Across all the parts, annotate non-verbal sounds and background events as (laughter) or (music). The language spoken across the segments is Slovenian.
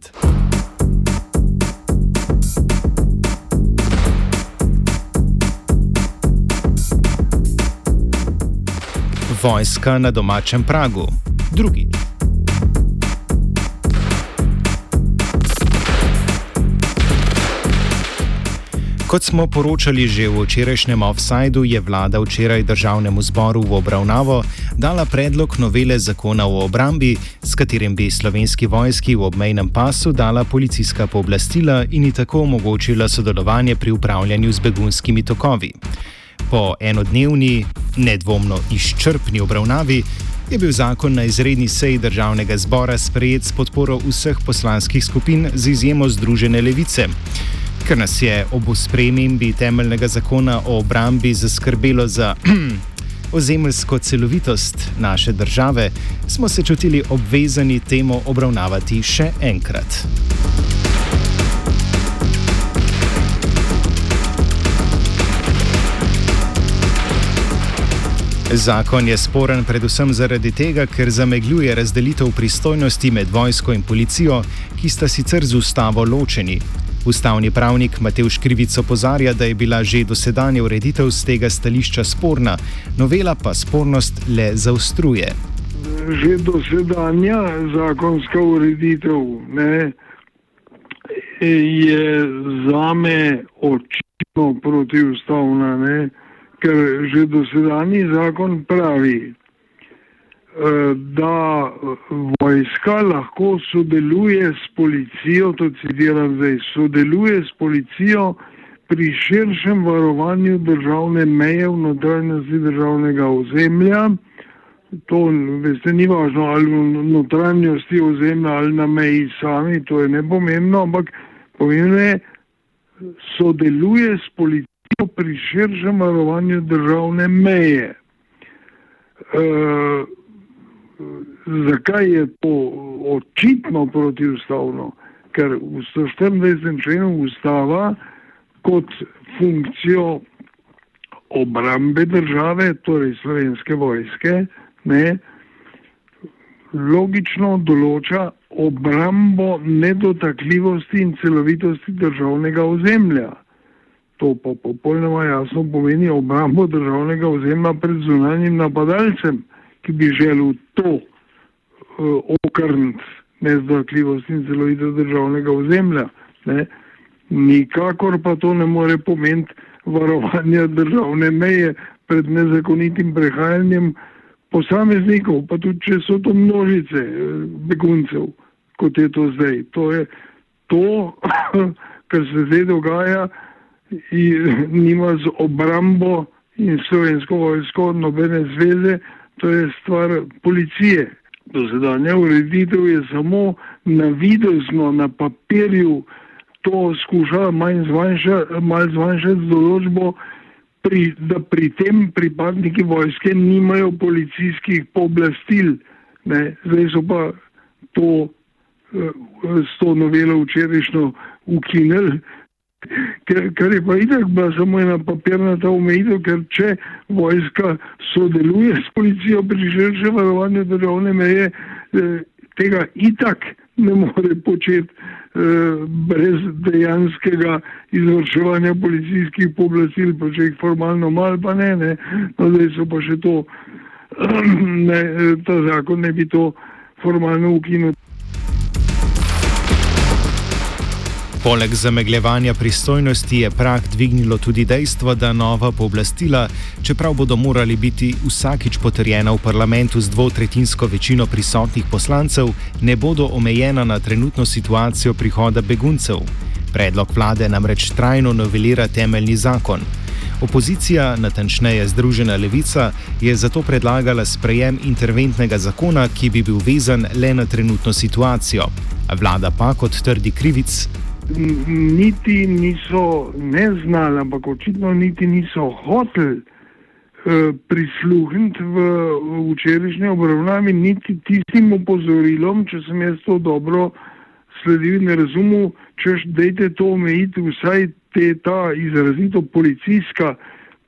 red. Vojska na domačem pragu. Drugič. Kot smo poročali že v včerajšnjem offsajdu, je vlada včeraj državnemu zboru v obravnavo dala predlog novele zakona o obrambi, s katerim bi slovenski vojski v obmejnem pasu dala policijska pooblastila in ji tako omogočila sodelovanje pri upravljanju z begunskimi tokovi. Po enodnevni, nedvomno izčrpni obravnavi je bil zakon na izredni seji državnega zbora sprejet s podporo vseh poslanskih skupin z izjemo Združene levice. Ker nas je ob spremembi temeljnega zakona o obrambi zaskrbelo za (clears throat) ozemeljsko celovitost naše države, smo se čutili obvezani temo obravnavati še enkrat. Zakon je sporen predvsem zaradi tega, ker zamegljuje razdelitev pristojnosti med vojsko in policijo, ki sta sicer z ustavo ločeni. Ustavni pravnik Mateuš Krivic opozarja, da je bila že dosedanja ureditev z tega stališča sporna, novela pa spornost le zaostruje. Že dosedanja zakonska ureditev ne, je za me očitno protiustavna. Ne ker že dosedani zakon pravi, da vojska lahko sodeluje s policijo, to citiram zdaj, sodeluje s policijo pri širšem varovanju državne meje v notranjosti državnega ozemlja. To, veste, ni važno ali v notranjosti ozemlja ali na meji sami, to je nepomembno, ampak pomembno je, sodeluje s policijo pri širšem varovanju državne meje. E, zakaj je to očitno protivstavno? Ker v 124. členu ustava kot funkcijo obrambe države, torej slovenske vojske, ne, logično določa obrambo nedotakljivosti in celovitosti državnega ozemlja. To pa popolnoma jasno pomeni obrambo državnega ozemlja pred zunanjim napadalcem, ki bi želel to uh, okrniti nezdokljivost in celovito državnega ozemlja. Ne. Nikakor pa to ne more pomeniti varovanja državne meje pred nezakonitim prehajanjem posameznikov, pa tudi če so to množice uh, beguncev, kot je to zdaj. To je to, (coughs) kar se zdaj dogaja nima z obrambo in slovensko vojsko nobene zveze, to je stvar policije. Dosedanja ureditev je samo navidezno na papirju to skušala manj zmanjšati, malj zmanjšati določbo, pri, da pri tem pripadniki vojske nimajo policijskih pooblastil. Ne. Zdaj so pa to eh, s to novelo včerajšnjo ukinili Ker je pa itak bila samo ena papirnata omejitev, ker če vojska sodeluje s policijo pri širšem varovanju državne meje, eh, tega itak ne more početi eh, brez dejanskega izvrševanja policijskih pooblastil, pa če jih formalno mal, pa ne, ne. No, zdaj so pa še to, (clears throat) ne, ta zakon ne bi to formalno ukinil. Poleg zamegljevanja pristojnosti je prak dvignilo tudi dejstvo, da nova pooblastila, čeprav bodo morali biti vsakič potrjena v parlamentu z dvotretinsko večino prisotnih poslancev, ne bodo omejena na trenutno situacijo prihoda beguncev. Predlog vlade namreč trajno novelira temeljni zakon. Opozicija, natančneje Združena levica, je zato predlagala sprejem interventnega zakona, ki bi bil vezan le na trenutno situacijo. Vlada pa, kot trdi krivic, niti niso ne znali, ampak očitno niti niso hoteli uh, prisluhniti v, včerajšnji obravnavi, niti tistim opozorilom, če sem jaz to dobro sledil in razumel, češ dejte to omejiti vsaj te ta izrazito policijska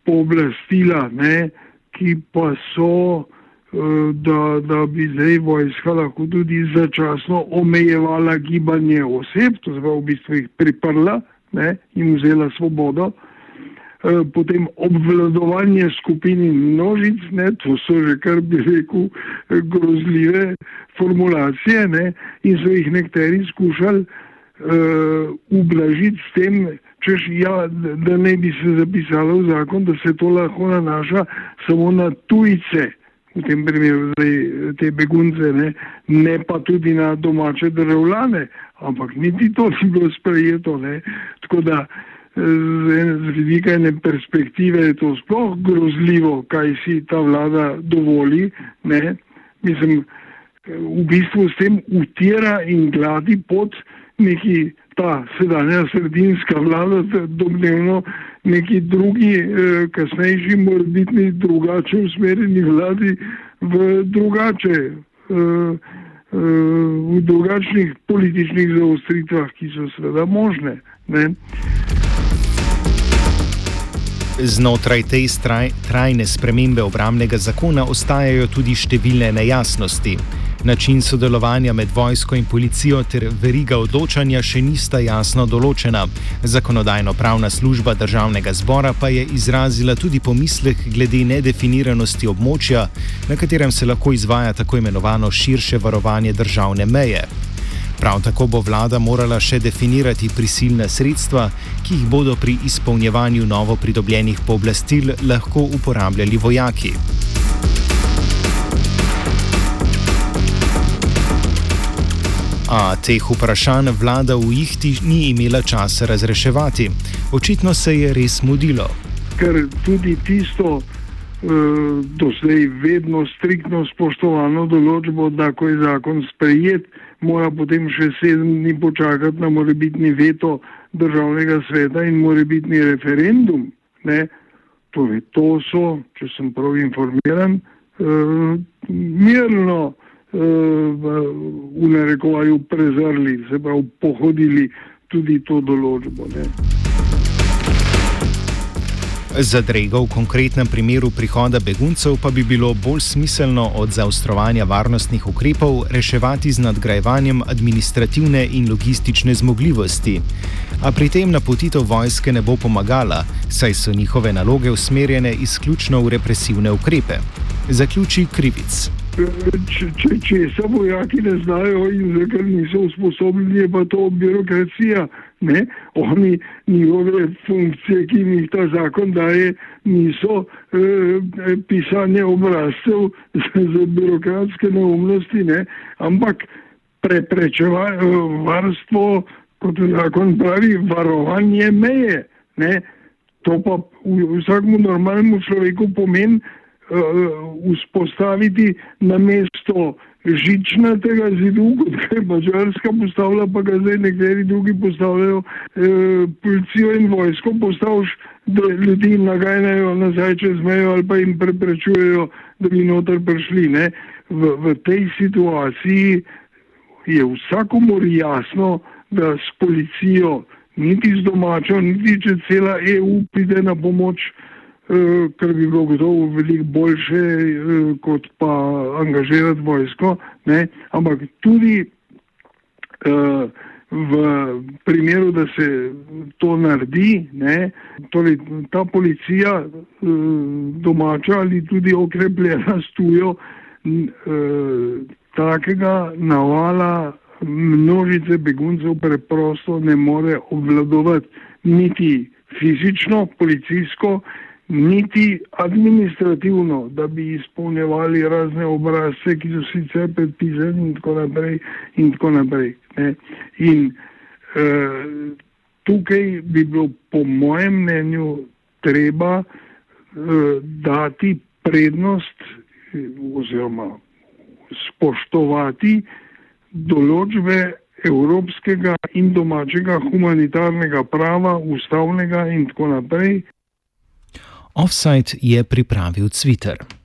pooblastila, ne, ki pa so da, da bi zdaj vojska lahko tudi začasno omejevala gibanje oseb, to zva v bistvu jih priprla ne, in vzela svobodo. Eh, potem obvladovanje skupin in množic, ne, to so že kar bi rekel grozljive formulacije ne, in so jih nekateri skušali uh, ublažiti s tem, češ, ja, da ne bi se zapisalo v zakon, da se to lahko nanaša samo na tujce, v tem primeru zdaj, te begunce, ne, ne pa tudi na domače državljane, ampak niti to ni bilo sprejeto. Ne. Tako da z vidika ene perspektive je to sploh grozljivo, kaj si ta vlada dovoli. Ne? Mislim, v bistvu s tem utira in gladi pot neki ta sedanja sredinska vlada, domnevno neki drugi, eh, kasnejši, morbitni, drugače usmerjeni vladi v drugače. Eh, v drugačnih političnih zaostritvah, ki so seveda možne. Ne? Znotraj te straj, trajne spremembe obramnega zakona ostajajo tudi številne nejasnosti. Način sodelovanja med vojsko in policijo ter veriga odločanja še nista jasno določena. Zakonodajno-pravna služba državnega zbora pa je izrazila tudi pomislek glede nedefiniranosti območja, na katerem se lahko izvaja tako imenovano širše varovanje državne meje. Prav tako bo vlada morala še definirati prisilna sredstva, ki jih bodo pri izpolnjevanju novo pridobljenih pooblastil lahko uporabljali vojaki. A teh vprašanj vlada v Ihti ni imela časa razreševati. Očitno se je res mudilo. Ker tudi tisto, uh, do zdaj vedno striktno spoštovano določbo, da ko je zakon sprejet, mora potem še sedem dni počakati na morebitni veto državnega sveta in morebitni referendum. Ne? Torej, to so, če sem prav informiran, uh, mirno uh, v narekovaju prezrli, se pravi pohodili tudi to določbo. Ne? Zadrego v konkretnem primeru prihoda beguncev pa bi bilo bolj smiselno od zaostrovanja varnostnih ukrepov reševati z nadgrajevanjem administrativne in logistične zmogljivosti. A pri tem napotitev vojske ne bo pomagala, saj so njihove naloge usmerjene izključno v represivne ukrepe. Zaključi krivic. Če, če, če se vojaki ne znajo in zakaj niso usposobljeni, je pa to birokracija. Ne? Oni njihove funkcije, ki jim jih ta zakon daje, niso eh, pisanje obrazcev za, za birokratske neumnosti, ne? ampak preprečevanje, varstvo, kot zakon pravi, varovanje meje. Ne? To pa vsakmu normalnemu človeku pomeni, vzpostaviti na mesto žičnatega zidu, (laughs) kot je Mačarska postavila, pa ga zdaj nekateri drugi postavljajo, uh, policijo in vojsko postaviš, da ljudi nagajnajo nazaj čez mejo ali pa jim preprečujejo, da bi noter prišli. V, v tej situaciji je vsakomor jasno, da s policijo, niti z domačo, niti če cela EU pride na pomoč, Eh, kar bi bilo gotovo veliko boljše, eh, kot pa angažirati vojsko. Ne? Ampak tudi uh, v primeru, da se to naredi, ne? torej ta policija domača ali tudi okrepljena s tujo, takega navala množice beguncev preprosto ne more obvladovati niti fizično, policijsko, niti administrativno, da bi izpolnjevali razne obrazce, ki so sicer predpisani in tako naprej. In tako naprej in, eh, tukaj bi bilo, po mojem mnenju, treba eh, dati prednost oziroma spoštovati določbe evropskega in domačega humanitarnega prava, ustavnega in tako naprej. Offside je pripravil Twitter.